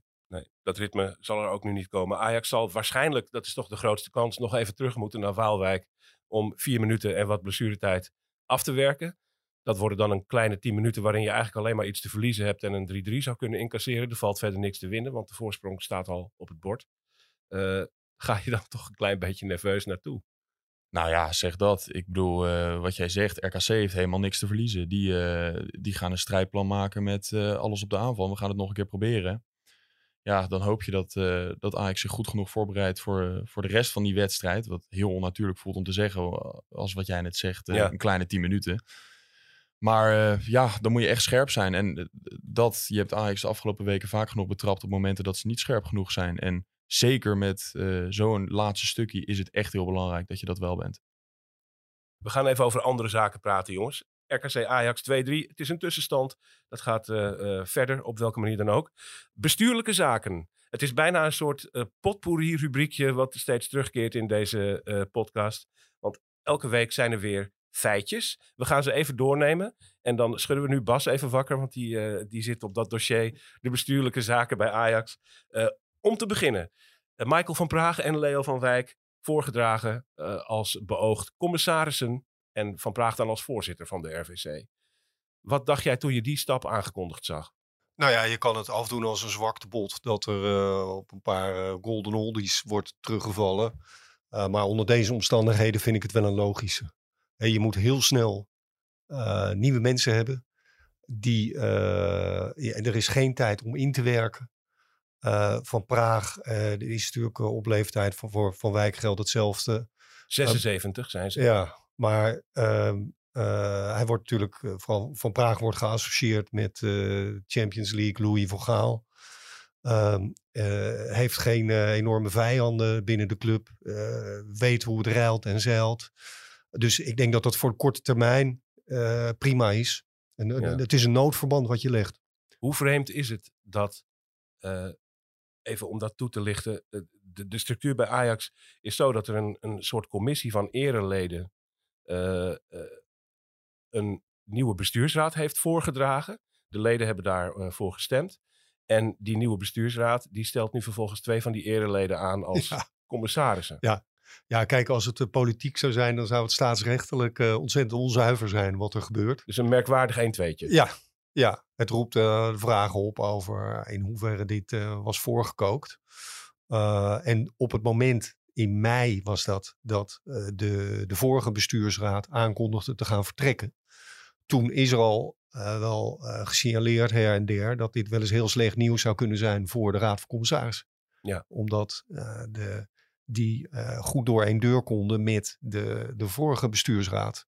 dat ritme zal er ook nu niet komen. Ajax zal waarschijnlijk, dat is toch de grootste kans, nog even terug moeten naar Waalwijk om vier minuten en wat blessuretijd af te werken. Dat worden dan een kleine tien minuten waarin je eigenlijk alleen maar iets te verliezen hebt en een 3-3 zou kunnen incasseren. Er valt verder niks te winnen, want de voorsprong staat al op het bord. Eh, ga je dan toch een klein beetje nerveus naartoe? Nou ja, zeg dat. Ik bedoel, eh, wat jij zegt, RKC heeft helemaal niks te verliezen. Die, eh, die gaan een strijdplan maken met alles op de aanval. We gaan het nog een keer proberen. Ja, dan hoop je dat, eh, dat Ajax zich goed genoeg voorbereidt voor, eh, voor de rest van die wedstrijd. Wat heel onnatuurlijk voelt om te zeggen, eh, als wat jij net zegt, Ja. een kleine 10 minuten. Maar ja, dan moet je echt scherp zijn. En dat, je hebt Ajax de afgelopen weken vaak genoeg betrapt op momenten dat ze niet scherp genoeg zijn. En zeker met zo'n laatste stukje is het echt heel belangrijk dat je dat wel bent. We gaan even over andere zaken praten, jongens. RKC Ajax 2-3. Het is een tussenstand. Dat gaat eh, eh, verder, op welke manier dan ook. Bestuurlijke zaken. Het is bijna een soort eh potpourri-rubriekje wat steeds terugkeert in deze podcast. Want elke week zijn er weer feitjes. We gaan ze even doornemen. En dan schudden we nu Bas even wakker, want die, die zit op dat dossier. De bestuurlijke zaken bij Ajax. Om te beginnen. Michael van Praag en Leo van Wijk voorgedragen als beoogd commissarissen en Van Praag dan als voorzitter van de RVC. Wat dacht jij toen je die stap aangekondigd zag? Nou ja, je kan het afdoen als een zwakte bot. Dat er eh, op een paar eh, golden oldies wordt teruggevallen. Uh, maar onder deze omstandigheden vind ik het wel een logische. Je moet heel snel nieuwe mensen hebben. Die, ja, er is geen tijd om in te werken. van Praag, is natuurlijk op leeftijd van, voor, van Wijkgeld hetzelfde. 76 zijn ze. Ja, maar ehm, hij wordt natuurlijk, vooral van Praag wordt geassocieerd met Champions League, Louis van Gaal. Uh, heeft geen uh, enorme vijanden binnen de club. Uh, weet hoe het ruilt en zeilt. Dus ik denk dat dat voor de korte termijn prima is. En, ja. Het is een noodverband wat je legt. Hoe vreemd is het dat, even om dat toe te lichten, de, de, structuur bij Ajax is zo dat er een, een soort commissie van ereleden een nieuwe bestuursraad heeft voorgedragen. De leden hebben daarvoor voor gestemd. En die nieuwe bestuursraad, die stelt nu vervolgens twee van die ereleden aan als ja. commissarissen. Ja. ja, kijk, als het uh, politiek zou zijn, dan zou het staatsrechtelijk uh, ontzettend onzuiver zijn wat er gebeurt. Dus een merkwaardig 1 tweetje. Ja, ja. het roept uh, vragen op over in hoeverre dit was voorgekookt. en op het moment, in mei was dat, dat de, de vorige bestuursraad aankondigde te gaan vertrekken. Toen is er al uh, wel uh, gesignaleerd her en der dat dit wel eens heel slecht nieuws zou kunnen zijn voor de Raad van Commissarissen. Ja. Omdat de, die goed door één deur konden met de, de vorige bestuursraad.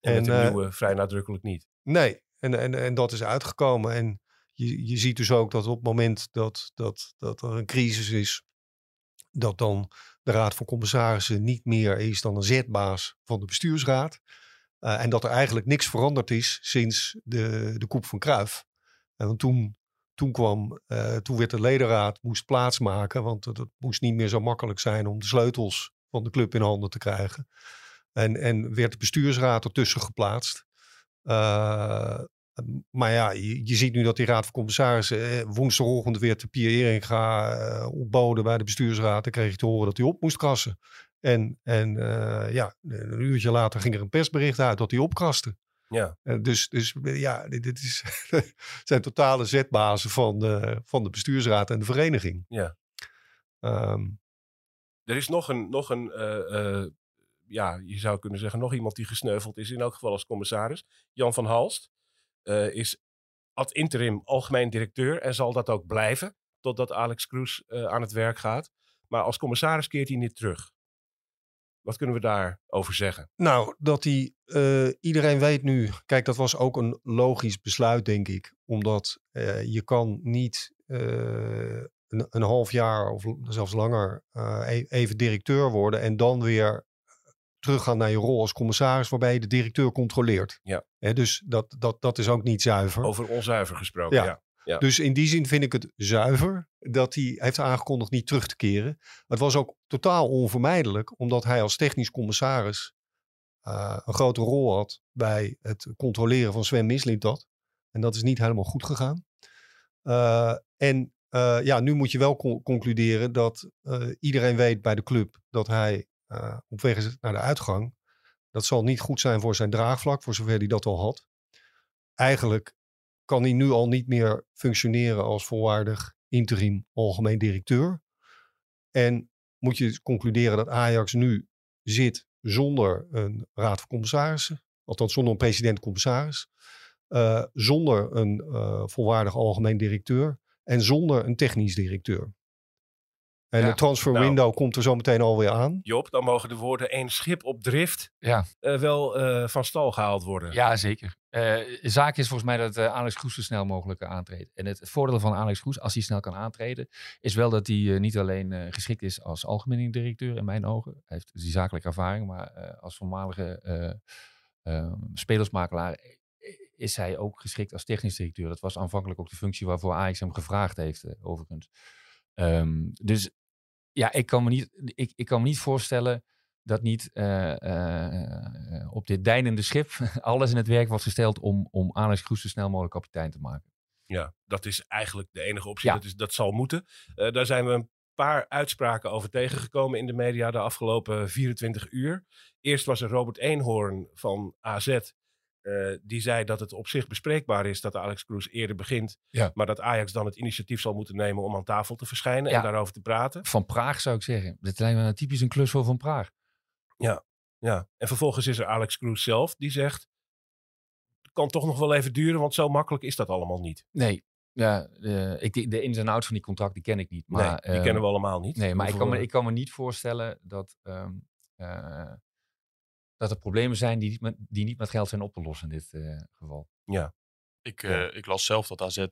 En, en de nieuwe vrij nadrukkelijk niet. Nee, en, en, en dat is uitgekomen. En je, je ziet dus ook dat op het moment dat, dat, dat er een crisis is, dat dan de Raad van Commissarissen niet meer is dan een zetbaas van de bestuursraad. Uh, en dat er eigenlijk niks veranderd is sinds de, de koep van Kruif. En toen, toen kwam, uh, toen werd de ledenraad moest plaatsmaken, want het, moest niet meer zo makkelijk zijn om de sleutels van de club in handen te krijgen. En, en werd de bestuursraad ertussen geplaatst. Uh, maar ja, je, je, ziet nu dat die raad van commissarissen eh, woensdagochtend weer te Pier Eringa uh, ontboden bij de bestuursraad. Dan kreeg je te horen dat hij op moest krassen. En, en uh, ja, een uurtje later ging er een persbericht uit dat hij opkraste. Ja. Uh, dus, dus ja, dit, dit is, zijn totale zetbazen van de, van de bestuursraad en de vereniging. Ja. Um, er is nog een, nog een ja, je zou kunnen zeggen, nog iemand die gesneuveld is, in elk geval als commissaris. Jan van Halst is ad interim algemeen directeur en zal dat ook blijven totdat Alex Kroes aan het werk gaat. Maar als commissaris keert hij niet terug. Wat kunnen we daarover zeggen? Nou, dat hij, uh, iedereen weet nu, kijk, dat was ook een logisch besluit, denk ik. Omdat je kan niet een, een, half jaar of zelfs langer e even directeur worden en dan weer teruggaan naar je rol als commissaris, waarbij je de directeur controleert. Ja. He, dus dat, dat, dat is ook niet zuiver. Over onzuiver gesproken, ja. ja. Ja. Dus in die zin vind ik het zuiver dat hij heeft aangekondigd niet terug te keren. Het was ook totaal onvermijdelijk, omdat hij als technisch commissaris uh, een grote rol had bij het controleren van Sven Mislintat. En dat is niet helemaal goed gegaan. Uh, en uh, ja, nu moet je wel con concluderen dat iedereen weet bij de club dat hij op weg is naar de uitgang. Dat zal niet goed zijn voor zijn draagvlak, voor zover hij dat al had. Eigenlijk kan hij nu al niet meer functioneren als volwaardig interim algemeen directeur. En moet je concluderen dat Ajax nu zit zonder een raad van commissarissen, althans zonder een president-commissaris, uh, zonder een uh, volwaardig algemeen directeur en zonder een technisch directeur. En ja, de transfer nou, window komt er zo meteen alweer aan. Job, dan mogen de woorden één schip op drift ja. uh, wel uh, van stal gehaald worden. Ja, zeker. Uh, zaak is volgens mij dat Alex Groes zo snel mogelijk aantreedt. En het voordeel van Alex Groes, als hij snel kan aantreden, is wel dat hij niet alleen geschikt is als algemene directeur in mijn ogen. Hij heeft die zakelijke ervaring, maar als voormalige spelersmakelaar is hij ook geschikt als technisch directeur. Dat was aanvankelijk ook de functie waarvoor Ajax hem gevraagd heeft, overigens. Um, dus ja, ik kan me niet, ik, ik kan me niet voorstellen dat niet uh, uh, op dit deinende schip alles in het werk wordt gesteld om, om Alex Kroes zo snel mogelijk kapitein te maken. Ja, dat is eigenlijk de enige optie. Ja. Dat, is, dat zal moeten. Uh, daar zijn we een paar uitspraken over tegengekomen in de media de afgelopen 24 uur. Eerst was er Robert Eenhoorn van AZ. Eh, die zei dat het op zich bespreekbaar is dat Alex Kroes eerder begint. Ja. Maar dat Ajax dan het initiatief zal moeten nemen om aan tafel te verschijnen Ja. en daarover te praten. Van Praag zou ik zeggen. Dit lijkt me typisch een klus voor Van Praag. Ja. En vervolgens is er Alex Kroes zelf die zegt. Het kan toch nog wel even duren, want zo makkelijk is dat allemaal niet. Nee, ja, de, ik, de- de ins en outs van die contract die ken ik niet. Maar, nee, die ehm, kennen we allemaal niet. Nee, maar ik kan, me, eh, ik kan me niet voorstellen dat, ehm, eh, dat er problemen zijn die niet, met, die niet met geld zijn op te lossen in dit eh, geval. Ik, Ja. eh, ik las zelf dat AZ eh,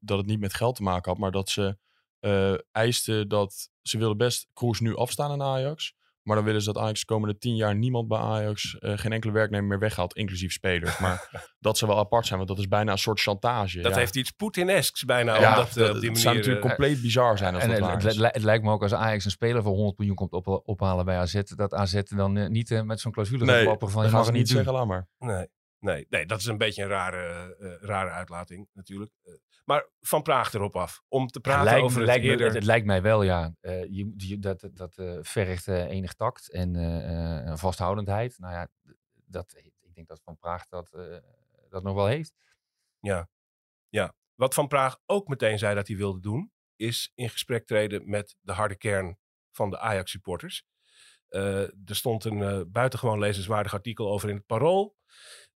dat het niet met geld te maken had, maar dat ze eh, eisten dat ze willen best Kroes nu afstaan aan Ajax. Maar dan willen ze dat Ajax de komende tien jaar niemand bij Ajax, eh, geen enkele werknemer meer weghaalt, inclusief spelers. Maar dat ze wel apart zijn, want dat is bijna een soort chantage. dat ja. heeft iets Poetinesks bijna. ja, om dat, eh, op die het zou manier. natuurlijk eh, compleet bizar zijn als En dat het, waar het, is. li- het lijkt me ook als Ajax een speler voor 100 miljoen komt op, ophalen bij AZ, dat AZ dan niet met zo'n clausule Nee, van dat je mag het niet niet doen. zeggen, laat maar. Nee, nee, nee, dat is een beetje een rare, eh, rare uitlating natuurlijk. Eh, maar van Praag erop af. Om te praten lijkt, over het lijkt me- het, het lijkt mij wel, ja. Eh, je, je- dat dat, eh, vergt eh, enig tact en eh, eh, vasthoudendheid. Nou ja, dat, ik denk dat Van Praag dat, eh, dat nog wel heeft. Ja, ja. Wat Van Praag ook meteen zei dat hij wilde doen, is in gesprek treden met de harde kern van de Ajax-supporters. Eh, er stond een eh, buitengewoon lezenswaardig artikel over in het Parool.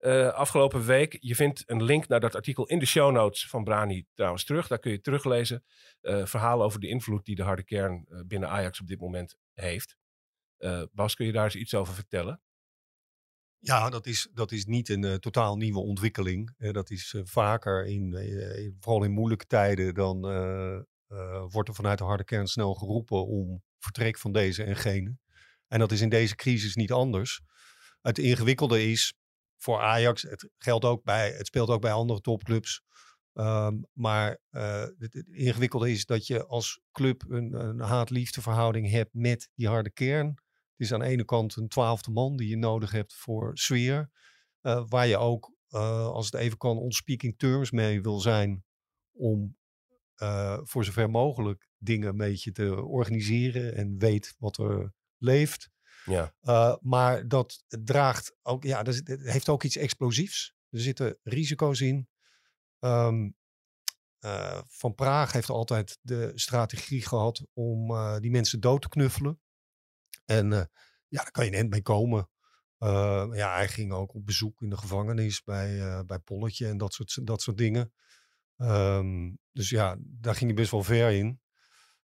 Eh, afgelopen week. Je vindt een link naar dat artikel in de show notes van Brani trouwens terug. Daar kun je teruglezen. Eh verhalen over de invloed die de harde kern eh, binnen Ajax op dit moment heeft. Bas, kun je daar eens iets over vertellen? Ja, dat is, dat is niet een totaal nieuwe ontwikkeling. Dat is vaker, in, vooral in moeilijke tijden, dan wordt er vanuit de harde kern snel geroepen om vertrek van deze en gene. En dat is in deze crisis niet anders. Het ingewikkelde is voor Ajax, het, geldt ook bij, het speelt ook bij andere topclubs. Ehm, maar eh, het, ingewikkelde is dat je als club een, een haat-liefde verhouding hebt met die harde kern. Het is aan de ene kant een twaalfde man die je nodig hebt voor sfeer. eh, waar je ook, eh, als het even kan, on speaking terms mee wil zijn. Om voor zover mogelijk dingen een beetje te organiseren. En weet wat er leeft. Ja. Uh, maar dat draagt ook, ja, dat heeft ook iets explosiefs. Er zitten risico's in. Um, uh, Van Praag heeft altijd de strategie gehad om uh, die mensen dood te knuffelen. En ja, daar kan je net mee komen. Uh, ja, hij ging ook op bezoek in de gevangenis bij, bij Polletje en dat soort, dat soort dingen. Um, dus ja, daar ging hij best wel ver in.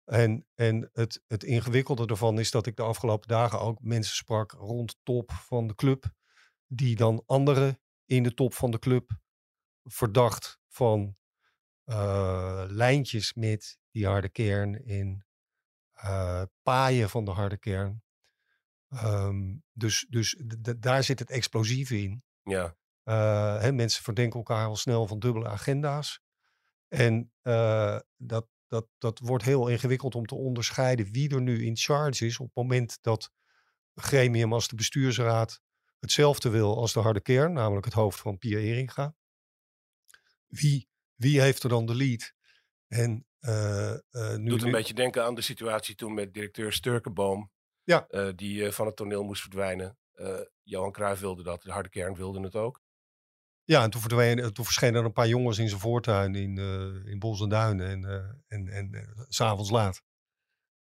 En, en het, het ingewikkelde ervan is dat ik de afgelopen dagen ook mensen sprak rond top van de club. Die dan anderen in de top van de club verdacht van uh, lijntjes met die harde kern in uh, paaien van de harde kern. Um, dus dus daar zit het explosieve in. Ja. Uh, hè, mensen verdenken elkaar al snel van dubbele agenda's. En dat, dat, dat wordt heel ingewikkeld om te onderscheiden wie er nu in charge is op het moment dat een gremium als de bestuursraad hetzelfde wil als de harde kern, namelijk het hoofd van Pia Eringa. Wie, wie heeft er dan de lead? En, uh, uh, nu, Doet een nu... beetje denken aan de situatie toen met directeur Sturkenboom. Ja. Uh, die van het toneel moest verdwijnen. Johan Cruijff wilde dat, de harde kern wilde het ook. Ja, en toen, verdween, toen verschenen er een paar jongens in zijn voortuin in, uh, in Bos en Duinen en, uh, en, en s'avonds laat.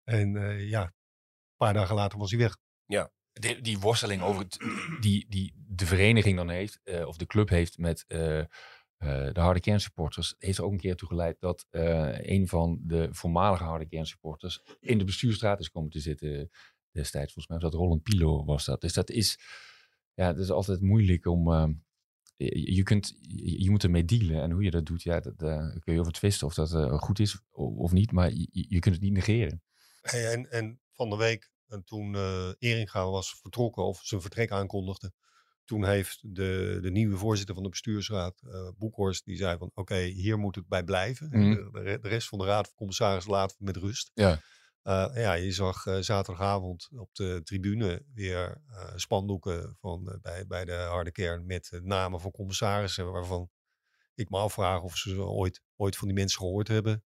En ja, een paar dagen later was hij weg. Ja. Die, die worsteling over het, die, die de vereniging dan heeft, of de club heeft met de harde kernsupporters, heeft ook een keer toe geleid dat een van de voormalige harde kernsupporters in de bestuurstraat is komen te zitten destijds. Volgens mij was dat Roland Pilo was dat. Dus dat is, ja, dat is altijd moeilijk om uh, je, kunt, je moet ermee dealen. En hoe je dat doet, ja, dat, uh, kun je over twisten of dat uh, goed is of niet. Maar je, je kunt het niet negeren. Hey, en, en van de week, en toen uh, Eringa was vertrokken of zijn vertrek aankondigde. Toen heeft de, de nieuwe voorzitter van de bestuursraad, uh, Boekhorst, die zei van oké, okay, hier moet het bij blijven. Mhm. De, de, rest van de raad van commissarissen laten we met rust. Ja. Uh, ja, je zag uh, zaterdagavond op de tribune weer uh, spandoeken van, bij, bij de harde kern met namen van commissarissen waarvan ik me afvraag of ze ooit, ooit van die mensen gehoord hebben.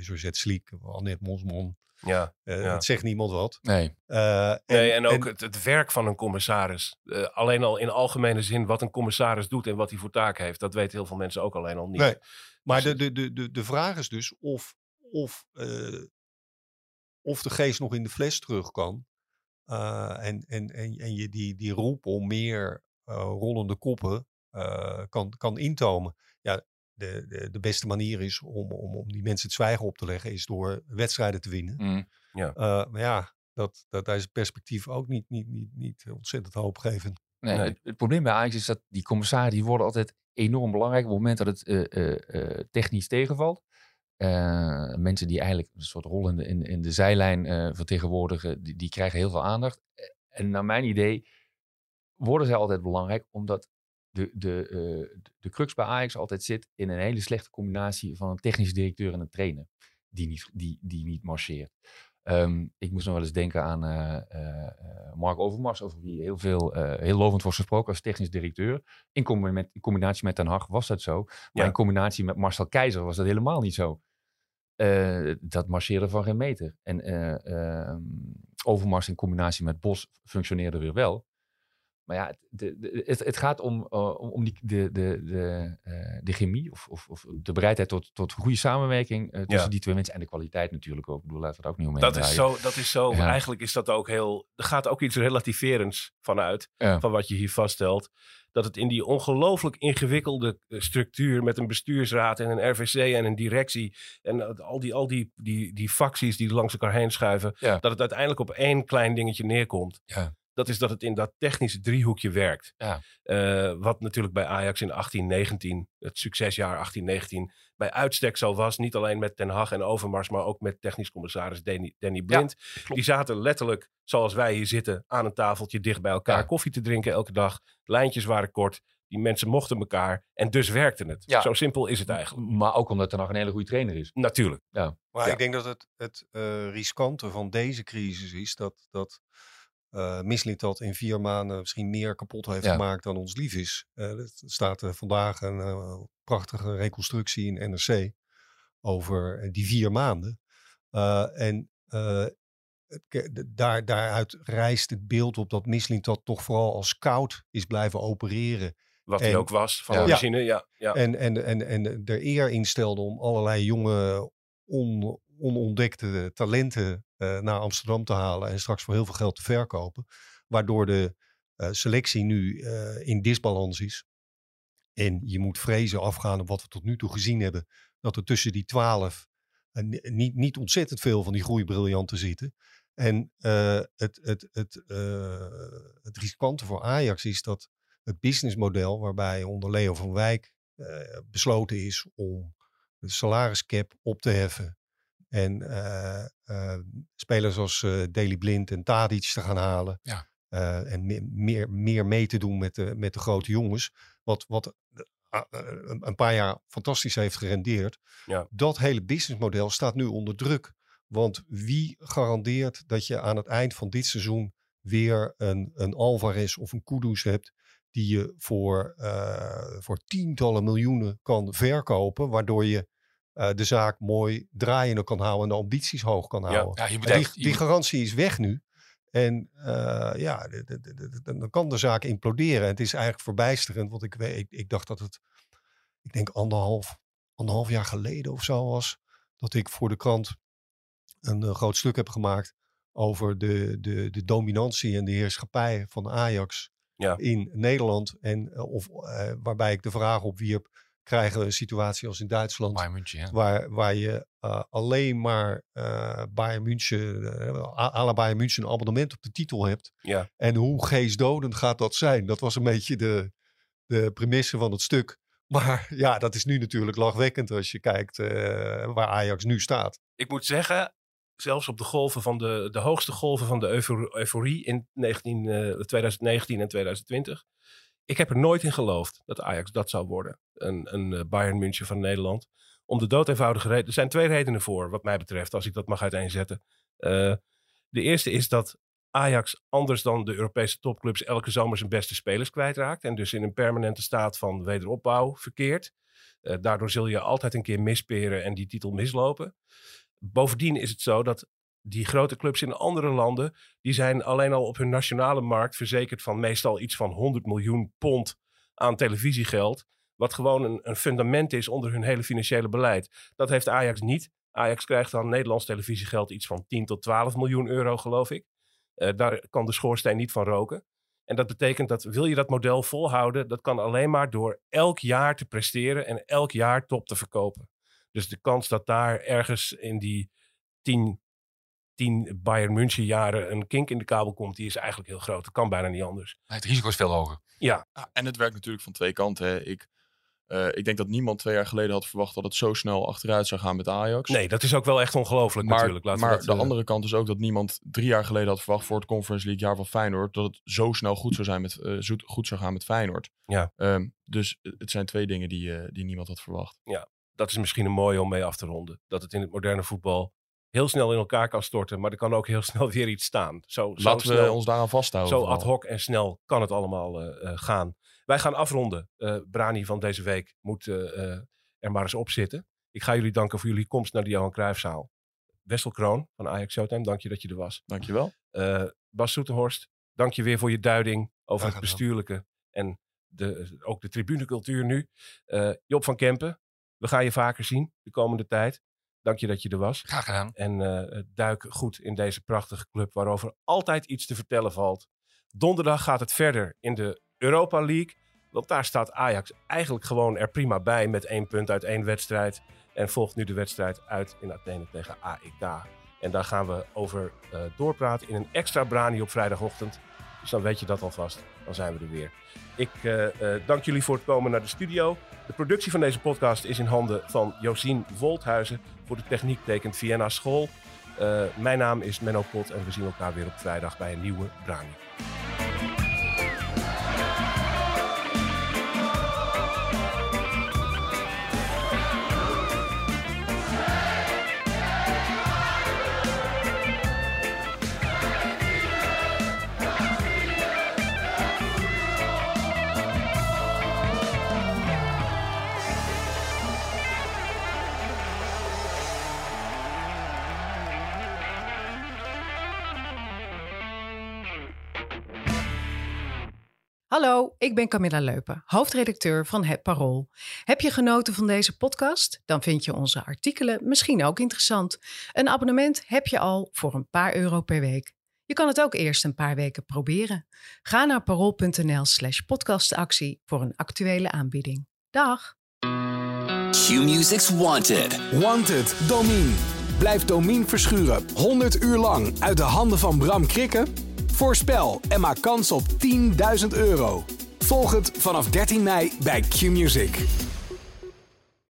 Josette Sliek, Annette Mosman. Ja. Eh, Ja. Het zegt niemand wat. Nee. Eh, Nee, en ook het, het werk van een commissaris. Eh, alleen al in algemene zin wat een commissaris doet en wat hij voor taak heeft. Dat weten heel veel mensen ook alleen al niet. Nee, maar de, Dus- de, de, de, de vraag is dus of, of, eh, of de geest nog in de fles terug kan. Eh, en, en, en, en je die, die roep om meer eh, rollende koppen eh, kan, kan intomen. Ja, de, de, de beste manier is om, om, om die mensen het zwijgen op te leggen, is door wedstrijden te winnen. Mm. Eh, maar ja, dat, dat, daar is het perspectief ook niet, niet, niet, niet ontzettend hoopgevend. Nee, Nee. Het, het probleem bij Ajax is dat die commissarissen die worden altijd enorm belangrijk op het moment dat het eh, eh, eh, technisch tegenvalt. Eh, mensen die eigenlijk een soort rol in de, in, in de zijlijn eh, vertegenwoordigen, die, die krijgen heel veel aandacht. Eh, En naar mijn idee worden zij altijd belangrijk, omdat de, de, de- crux bij Ajax altijd zit in een hele slechte combinatie van een technische directeur en een trainer. Die niet, die, die niet marcheert. Ehm, ik moest nog wel eens denken aan Mark Overmars, over wie heel veel, heel lovend wordt gesproken als technisch directeur. In, combi- met- in combinatie met Den Haag was dat zo. Maar Ja. in combinatie met Marcel Keizer was dat helemaal niet zo. Eh, dat marcheerde van geen meter. En eh, ehm, Overmars in combinatie met Bos functioneerde weer wel. Maar ja, het, de, de- het, het gaat om, eh, om, om die, de, de, de, eh, de chemie of, of, of de bereidheid tot, tot goede samenwerking eh, tussen Ja. die twee mensen. En de kwaliteit natuurlijk ook. Ik bedoel, laten we het ook niet omheen Dat is zo, dat is zo. Ja. Eigenlijk is dat ook heel. Er gaat ook iets relativerends vanuit. Ja. Van wat je hier vaststelt. Dat het in die ongelooflijk ingewikkelde structuur. met een bestuursraad en een RVC en een directie. en al die, al die, die, die facties die langs elkaar heen schuiven. Dat het uiteindelijk op één klein dingetje neerkomt. Ja. Dat is dat het in dat technische driehoekje werkt. Ja. Eh, wat natuurlijk bij Ajax in 1819, het succesjaar 1819, bij uitstek zo was. Niet alleen met Ten Hag en Overmars, maar ook met technisch commissaris Danny, Danny Blind. Die zaten letterlijk, zoals wij hier zitten, aan een tafeltje dicht bij elkaar Ja. koffie te drinken elke dag. Lijntjes waren kort, die mensen mochten elkaar en dus werkte het. Ja. Zo simpel is het eigenlijk. Maar ook omdat er nog een hele goede trainer is. Natuurlijk. Maar Ja. ik denk dat het, het eh, riskante van deze crisis is dat, dat eh Mislintat in vier maanden misschien meer kapot heeft Ja. gemaakt dan ons lief is. Eh, er staat eh, vandaag een eh, prachtige reconstructie in NRC over eh, die vier maanden. Eh, en eh, daar, daaruit rijst het beeld op dat Mislintat toch vooral als scout is blijven opereren. Wat hij ook was van Ja. origine. Ja. Ja. En, en, en, en er eer instelde om allerlei jonge, on, onontdekte talenten eh, naar Amsterdam te halen. En straks voor heel veel geld te verkopen. Waardoor de eh, selectie nu eh, in disbalans is. En je moet vrezen afgaan op wat we tot nu toe gezien hebben. Dat er tussen die twaalf eh, ni- niet, niet ontzettend veel van die groeibriljanten zitten. En eh, het, het, het, eh, het riskante voor Ajax is dat het businessmodel waarbij onder Leo van Wijk eh, besloten is om de salariscap op te heffen. En eh, eh, spelers als Daley Blind en Tadic te gaan halen. Ja. En meer, meer, meer mee te doen met de, met de grote jongens. Wat, wat eh, een een paar jaar fantastisch heeft gerendeerd. Ja. Dat hele businessmodel staat nu onder druk. Want wie garandeert dat je aan het eind van dit seizoen weer een, een Alvarez of een Kudus hebt die je voor, voor tientallen miljoenen kan verkopen, waardoor je eh, de zaak mooi draaiende kan houden en de ambities hoog kan houden. Ja, die, garantie is weg nu. En eh, ja, dan kan de zaak imploderen. En het is eigenlijk verbijsterend, want ik, weet, ik, ik dacht dat het, ik denk anderhalf, anderhalf jaar geleden of zo was, dat ik voor de krant een eh, groot stuk heb gemaakt over de, de, de dominantie en de heerschappij van Ajax Ja. in Nederland. En of, waarbij ik de vraag opwierp, krijgen we een situatie als in Duitsland, Bayern München, ja. waar, waar je eh, alleen maar eh Bayern München, à la Bayern München een abonnement op de titel hebt. Ja. En hoe geestdodend gaat dat zijn? Dat was een beetje de, de premisse van het stuk. Maar ja, dat is nu natuurlijk lachwekkend als je kijkt waar Ajax nu staat. ik moet zeggen, zelfs op de golven van de, de hoogste golven van de eufo- euforie in 19, eh, 2019 en 2020. Ik heb er nooit in geloofd dat Ajax dat zou worden. Een, een eh, Bayern München van Nederland. Om de dood eenvoudige reden. Er zijn twee redenen voor, wat mij betreft, als ik dat mag uiteenzetten. Eh, de eerste is dat Ajax, anders dan de Europese topclubs, elke zomer zijn beste spelers kwijtraakt. En dus in een permanente staat van wederopbouw verkeert. Eh, daardoor zul je altijd een keer misperen en die titel mislopen. Bovendien is het zo dat die grote clubs in andere landen, die zijn alleen al op hun nationale markt verzekerd van meestal iets van 100 miljoen pond aan televisiegeld. Wat gewoon een, een fundament is onder hun hele financiële beleid. Dat heeft Ajax niet. Ajax krijgt dan Nederlands televisiegeld iets van 10 tot 12 miljoen euro, geloof ik. Uh, daar kan de schoorsteen niet van roken. En dat betekent dat wil je dat model volhouden, dat kan alleen maar door elk jaar te presteren en elk jaar top te verkopen. Dus de kans dat daar ergens in die 10, 10 Bayern München jaren een kink in de kabel komt, die is eigenlijk heel groot. Dat kan bijna niet anders. Het risico is veel hoger. Ja. ja en het werkt natuurlijk van twee kanten. Hè. Ik uh, ik denk dat niemand twee jaar geleden had verwacht dat het zo snel achteruit zou gaan met Ajax. Nee, dat is ook wel echt ongelooflijk maar, natuurlijk. Laten maar dat, de uh... andere kant is ook dat niemand drie jaar geleden had verwacht voor het Conference League jaar van Feyenoord dat het zo snel goed zou, zijn met, uh, goed zou gaan met Feyenoord. Ja. Um, dus het zijn twee dingen die, die niemand had verwacht. Ja, dat is misschien een mooie om mee af te ronden. Dat het in het moderne voetbal heel snel in elkaar kan storten, maar er kan ook heel snel weer iets staan. Zo, Laten zo we snel, ons daaraan vasthouden. Zo vooral. ad hoc en snel kan het allemaal gaan. Wij gaan afronden. Uh, Brani van deze week moet uh, uh, er maar eens op zitten. Ik ga jullie danken voor jullie komst naar de Johan Cruijffzaal. Wessel Kroon van Ajax Showtime, dank je dat je er was. Dank je wel. Bas Soeterhorst, dank je weer voor je duiding over het bestuurlijke en de, ook de tribunecultuur nu. Job van Kempen, we gaan je vaker zien de komende tijd. Dank je dat je er was. Graag gedaan. En duik goed in deze prachtige club waarover altijd iets te vertellen valt. Donderdag gaat het verder in de Europa League. Want daar staat Ajax eigenlijk gewoon er prima bij met één punt uit één wedstrijd. En volgt nu de wedstrijd uit in Athene tegen AEK. En daar gaan we over uh, doorpraten in een extra brani op vrijdagochtend. Dus dan weet je dat alvast. Dan zijn we er weer. Ik uh, uh, dank jullie voor het komen naar de studio. De productie van deze podcast is in handen van Josien Volthuizen. Voor de techniek tekent Vienna School. mijn naam is Menno Pot en we zien elkaar weer op vrijdag bij een nieuwe brani. Ik ben Camilla Leupen, hoofdredacteur van Het Parool. Heb je genoten van deze podcast? Dan vind je onze artikelen misschien ook interessant. Een abonnement heb je al voor een paar euro per week. Je kan het ook eerst een paar weken proberen. Ga naar parool.nl/slash podcastactie voor een actuele aanbieding. Dag! Q-Music's Wanted. Wanted, Domine. Blijf Domine verschuren 100 uur lang uit de handen van Bram Krikken? Voorspel en maak kans op 10.000 euro. Volg het vanaf 13 mei bij Q-Music.